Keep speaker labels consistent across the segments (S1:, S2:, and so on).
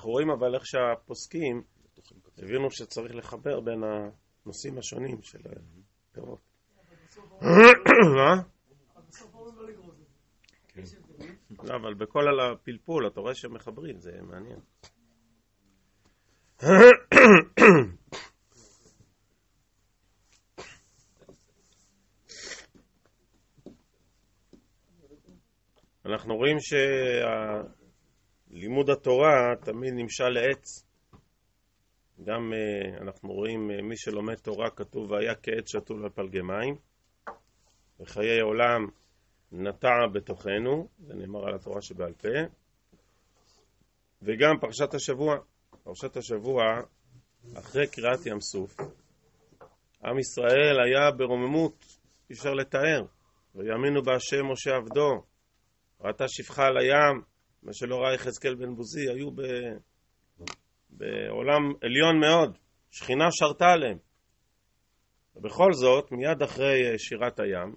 S1: אנחנו רואים אבל איך שהפוסקים הבינו שצריך לחבר בין הנושאים השונים של הפירות. מה? לא, אבל בכל הפלפול אתה רואה שהם מחברים, זה מעניין. אנחנו רואים שלימוד התורה תמיד נמשל לעץ. גם אה, אנחנו רואים אה, מי שלומד תורה כתוב והיה כעץ שתול על פלגי מים וחיי עולם נטע בתוכנו, זה נאמר על התורה שבעל פה וגם פרשת השבוע, פרשת השבוע אחרי קריאת ים סוף עם ישראל היה ברוממות, אי אפשר לתאר ויאמינו בהשם משה עבדו ראתה שפחה על הים, מה שלא ראה יחזקאל בן בוזי, היו ב... בעולם עליון מאוד, שכינה שרתה עליהם. ובכל זאת, מיד אחרי שירת הים,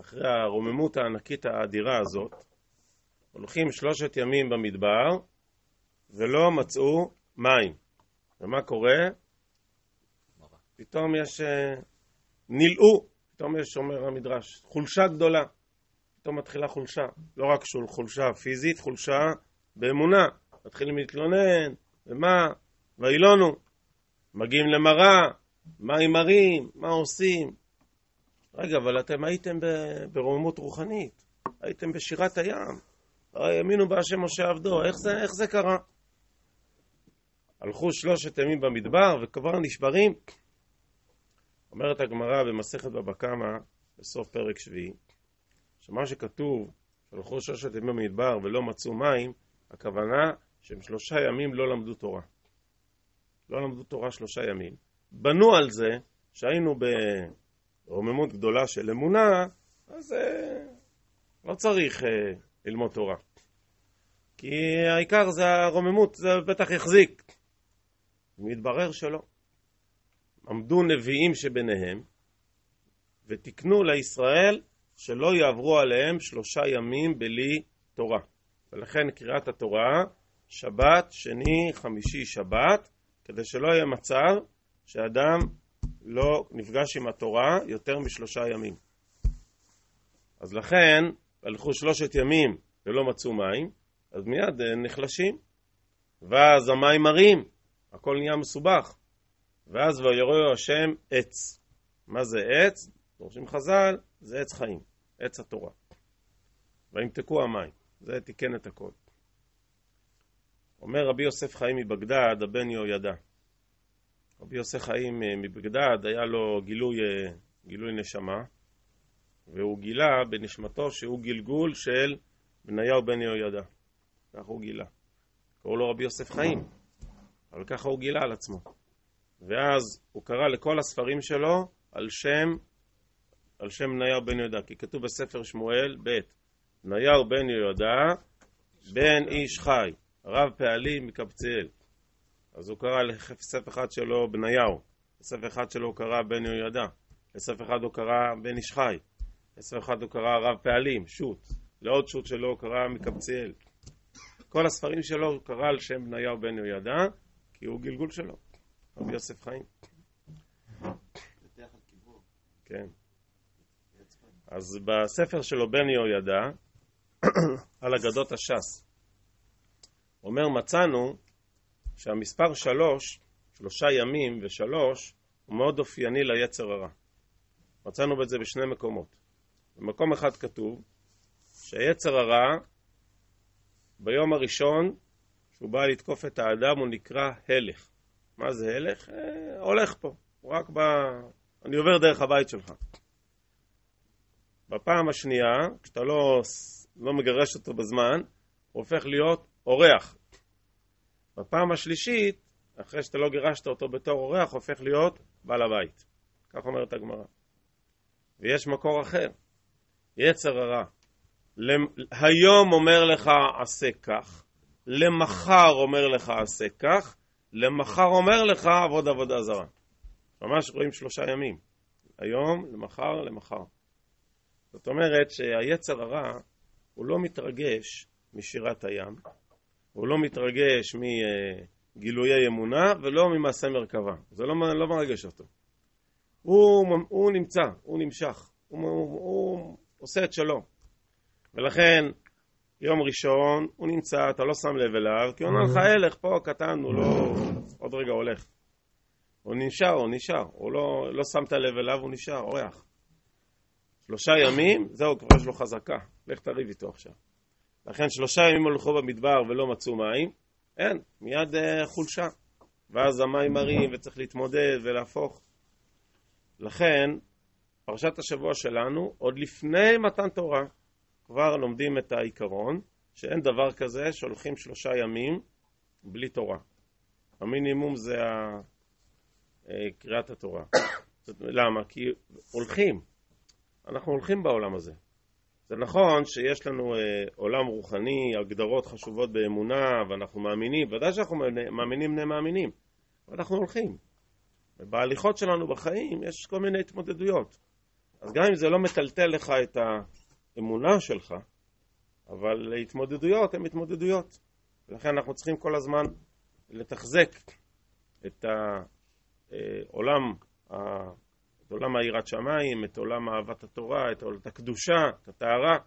S1: אחרי הרוממות הענקית האדירה הזאת, הולכים שלושת ימים במדבר ולא מצאו מים. ומה קורה? פתאום יש... אה, נילאו, פתאום יש, אומר המדרש, חולשה גדולה. פתאום מתחילה חולשה. לא רק חולשה פיזית, חולשה באמונה. מתחילים להתלונן, ומה? ואילונו. מגיעים למראה, מה עם מרים? מה עושים? רגע, אבל אתם הייתם ברוממות רוחנית, הייתם בשירת הים, האמינו בהשם משה עבדו, איך זה, איך זה קרה? הלכו שלושת ימים במדבר וכבר נשברים. אומרת הגמרא במסכת בבא קמא, בסוף פרק שביעי, שמה שכתוב, שהלכו שלושת ימים במדבר ולא מצאו מים, הכוונה שהם שלושה ימים לא למדו תורה. לא למדו תורה שלושה ימים. בנו על זה שהיינו ברוממות גדולה של אמונה, אז אה, לא צריך אה, ללמוד תורה. כי העיקר זה הרוממות, זה בטח יחזיק. מתברר שלא. עמדו נביאים שביניהם ותיקנו לישראל שלא יעברו עליהם שלושה ימים בלי תורה. ולכן קריאת התורה, שבת, שני, חמישי, שבת, כדי שלא יהיה מצב שאדם לא נפגש עם התורה יותר משלושה ימים. אז לכן, הלכו שלושת ימים ולא מצאו מים, אז מיד נחלשים. ואז המים מרים, הכל נהיה מסובך. ואז ויראו השם עץ. מה זה עץ? דורשים חז"ל, זה עץ חיים. עץ התורה. וימתקו המים. זה תיקן את הכל. אומר רבי יוסף חיים מבגדד, הבן יהוידע. רבי יוסף חיים אה, מבגדד, היה לו גילוי, אה, גילוי נשמה, והוא גילה בנשמתו שהוא גלגול של בניהו בן יהוידע. ככה הוא גילה. קראו לו רבי יוסף חיים, אבל ככה הוא גילה על עצמו. ואז הוא קרא לכל הספרים שלו על שם על שם בניהו בן יהודה, כי כתוב בספר שמואל ב' בניהו בן יהודה בן איש חי, רב פעלים מקבצאל. אז הוא קרא לספר אחד שלו בניהו, לספר אחד שלו הוא קרא בן יהודה, לספר אחד הוא קרא בן איש חי, לספר אחד הוא קרא רב פעלים, שו"ת, לעוד שו"ת שלו הוא קרא מקבצאל. כל הספרים שלו הוא קרא על שם בניהו בן יהודה, כי הוא גלגול שלו, רבי יוסף חיים. כן. אז בספר שלו בן יהוידע, על אגדות הש"ס, אומר מצאנו שהמספר שלוש, שלושה ימים ושלוש, הוא מאוד אופייני ליצר הרע. מצאנו את זה בשני מקומות. במקום אחד כתוב שהיצר הרע ביום הראשון שהוא בא לתקוף את האדם הוא נקרא הלך. מה זה הלך? אה, הולך פה, הוא רק בא... אני עובר דרך הבית שלך. בפעם השנייה, כשאתה לא, לא מגרש אותו בזמן, הוא הופך להיות אורח. בפעם השלישית, אחרי שאתה לא גירשת אותו בתור אורח, הופך להיות בעל הבית. כך אומרת הגמרא. ויש מקור אחר, יצר הרע. היום אומר לך עשה כך, למחר אומר לך עשה כך, למחר אומר לך עבוד עבודה זרה. ממש רואים שלושה ימים. היום, למחר, למחר. זאת אומרת שהיצר הרע הוא לא מתרגש משירת הים, הוא לא מתרגש מגילויי אמונה ולא ממעשה מרכבה. זה לא, לא מרגש אותו. הוא, הוא נמצא, הוא נמשך, הוא, הוא, הוא עושה את שלו. ולכן, יום ראשון הוא נמצא, אתה לא שם לב אליו, כי הוא אומר לך, הלך פה קטן, הוא לא... עוד רגע הולך. הוא נשאר, הוא נשאר, הוא לא, לא שמת לב אליו, הוא נשאר, אורח. שלושה ימים, זהו, כבר יש לו חזקה, לך תריב איתו עכשיו. לכן שלושה ימים הולכו במדבר ולא מצאו מים, אין, מיד uh, חולשה. ואז המים מרים וצריך להתמודד ולהפוך. לכן, פרשת השבוע שלנו, עוד לפני מתן תורה, כבר לומדים את העיקרון שאין דבר כזה שהולכים שלושה ימים בלי תורה. המינימום זה אה, קריאת התורה. למה? כי הולכים. אנחנו הולכים בעולם הזה. זה נכון שיש לנו אה, עולם רוחני, הגדרות חשובות באמונה, ואנחנו מאמינים, ודאי שאנחנו מאמינים בני מאמינים, אבל אנחנו הולכים. ובהליכות שלנו בחיים יש כל מיני התמודדויות. אז גם אם זה לא מטלטל לך את האמונה שלך, אבל התמודדויות הן התמודדויות. ולכן אנחנו צריכים כל הזמן לתחזק את העולם את עולם היראת שמיים, את עולם אהבת התורה, את, את הקדושה, את הטהרה,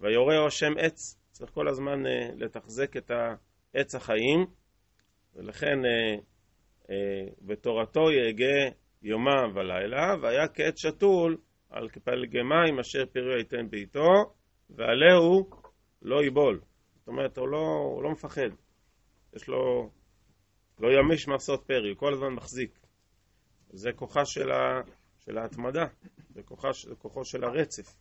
S1: ויורהו השם עץ. צריך כל הזמן uh, לתחזק את עץ החיים, ולכן uh, uh, בתורתו יהגה יומם ולילה, והיה כעץ שתול על כפלגי מים אשר פריו ייתן בעיתו, ועליהו לא ייבול. זאת אומרת, הוא לא, הוא לא מפחד. יש לו, לא ימיש מעשות פרי, הוא כל הזמן מחזיק. זה כוחה של, ה, של ההתמדה, זה כוחה, זה כוחו של הרצף.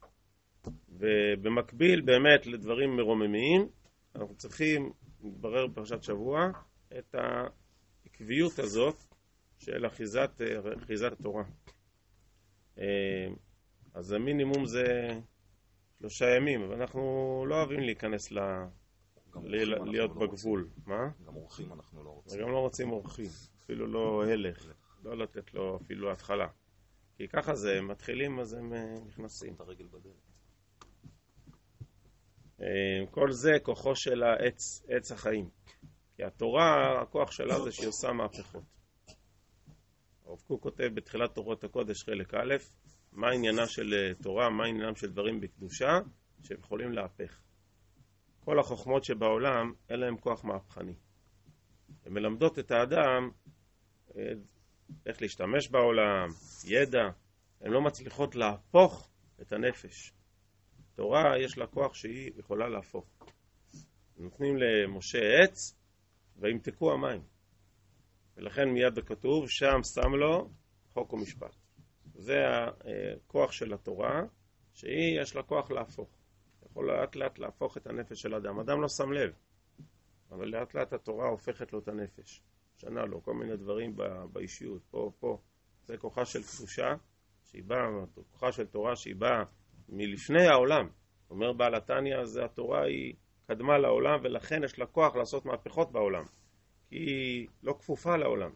S1: ובמקביל באמת לדברים מרוממים, אנחנו צריכים, נתברר בפרשת שבוע, את העקביות הזאת של אחיזת, אחיזת התורה. אה, אז המינימום זה שלושה ימים, אבל אנחנו לא אוהבים להיכנס ל... ל... להיות לא בגבול.
S2: מה? גם אורחים אנחנו לא רוצים.
S1: וגם לא רוצים אורחים, אפילו לא הלך, לא לתת לו אפילו התחלה. כי ככה זה, הם מתחילים אז הם אה, נכנסים. אה, כל זה כוחו של העץ, עץ החיים. כי התורה, הכוח שלה זה שהיא עושה מהפכות. הרב קוק כותב בתחילת תורות הקודש חלק א', מה עניינה של אה, תורה, מה עניינם של דברים בקדושה, שהם יכולים להפך. כל החוכמות שבעולם, אין להם כוח מהפכני. הן מלמדות את האדם איך להשתמש בעולם, ידע, הן לא מצליחות להפוך את הנפש. תורה יש לה כוח שהיא יכולה להפוך. נותנים למשה עץ וימתקו המים. ולכן מיד בכתוב, שם שם לו חוק ומשפט. זה הכוח של התורה, שהיא יש לה כוח להפוך. יכול לאט לאט להפוך את הנפש של אדם. אדם לא שם לב, אבל לאט לאט התורה הופכת לו את הנפש. משנה לו כל מיני דברים באישיות, פה, פה. זה כוחה של קדושה, שהיא באה, כוחה של תורה שהיא באה מלפני העולם. אומר בעל התניא, זה התורה היא קדמה לעולם ולכן יש לה כוח לעשות מהפכות בעולם. כי היא לא כפופה לעולם.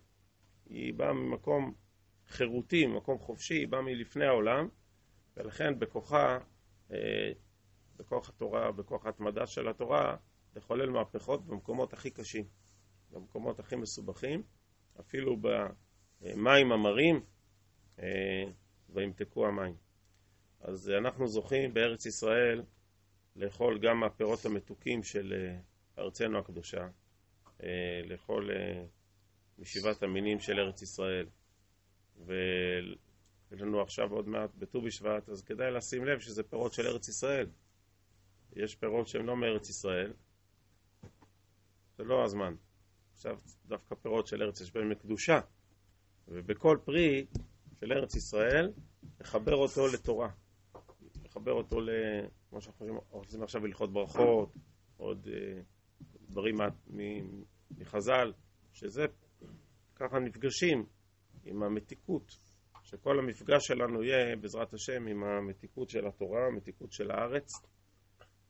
S1: היא באה ממקום חירותי, ממקום חופשי, היא באה מלפני העולם ולכן בכוחה, אה, בכוח התורה, בכוח ההתמדה של התורה, לחולל מהפכות במקומות הכי קשים. במקומות הכי מסובכים, אפילו במים המרים, אה, וימתקו המים. אז אנחנו זוכים בארץ ישראל לאכול גם מהפירות המתוקים של אה, ארצנו הקדושה, אה, לאכול משבעת המינים של ארץ ישראל, ויש לנו עכשיו עוד מעט בט"ו בשבט, אז כדאי לשים לב שזה פירות של ארץ ישראל. יש פירות שהם לא מארץ ישראל, זה לא הזמן. עכשיו דווקא פירות של ארץ יש בהם קדושה, ובכל פרי של ארץ ישראל, לחבר אותו לתורה, לחבר אותו ל... כמו שאנחנו עושים עכשיו הלכות ברכות, עוד אה, דברים מחז"ל, שזה ככה נפגשים עם המתיקות, שכל המפגש שלנו יהיה בעזרת השם עם המתיקות של התורה, המתיקות של הארץ,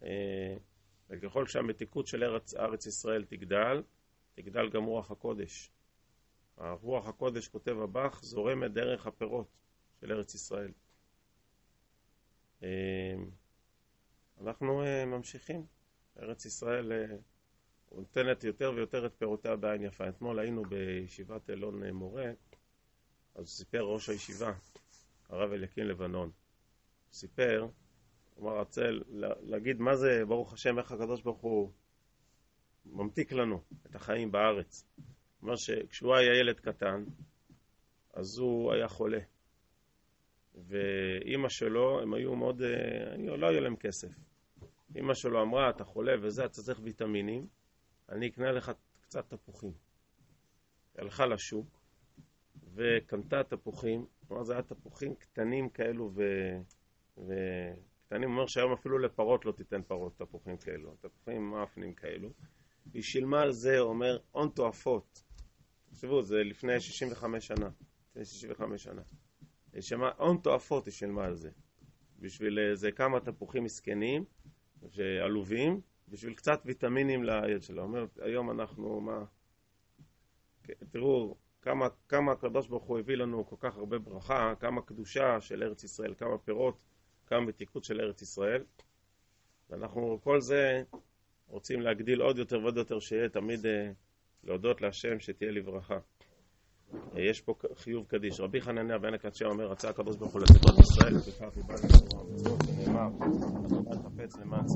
S1: אה, וככל שהמתיקות של ארץ, ארץ ישראל תגדל, תגדל גם רוח הקודש. הרוח הקודש, כותב הבח, זורמת דרך הפירות של ארץ ישראל. אמ, אנחנו אה, ממשיכים. ארץ ישראל, אה, נותנת יותר ויותר את פירותיה בעין יפה. אתמול היינו בישיבת אלון אה, מורה, אז סיפר ראש הישיבה, הרב אליקים לבנון. סיפר, הוא אמר, רוצה להגיד מה זה, ברוך השם, איך הקדוש ברוך הוא ממתיק לנו את החיים בארץ. אומר שכשהוא היה ילד קטן, אז הוא היה חולה. ואימא שלו, הם היו מאוד, אה, לא היה להם כסף. אימא שלו אמרה, אתה חולה וזה, אתה צריך ויטמינים, אני אקנה לך קצת תפוחים. היא הלכה לשוק וקנתה תפוחים, כלומר זה היה תפוחים קטנים כאלו ו... וקטנים, הוא אומר שהיום אפילו לפרות לא תיתן פרות תפוחים כאלו, תפוחים מאפנים כאלו. היא שילמה על זה, אומר, הון תועפות. תחשבו, זה לפני 65 שנה. לפני 65 שנה. היא שמעה, הון תועפות היא שילמה על זה. בשביל איזה כמה תפוחים מסכנים ועלובים, בשביל קצת ויטמינים לילד שלה. אומרת, היום אנחנו, מה... תראו, כמה, כמה הקדוש ברוך הוא הביא לנו כל כך הרבה ברכה, כמה קדושה של ארץ ישראל, כמה פירות, כמה מתיקות של ארץ ישראל. ואנחנו כל זה רוצים להגדיל עוד יותר ועוד יותר, שיהיה תמיד אה, להודות להשם, שתהיה לברכה. אה, יש פה חיוב קדיש. רבי חנניה בן הקדשי אומר, רצה הקדוש ברוך הוא לצאת ישראל, וכך יבא לנו, נאמר, חפץ למען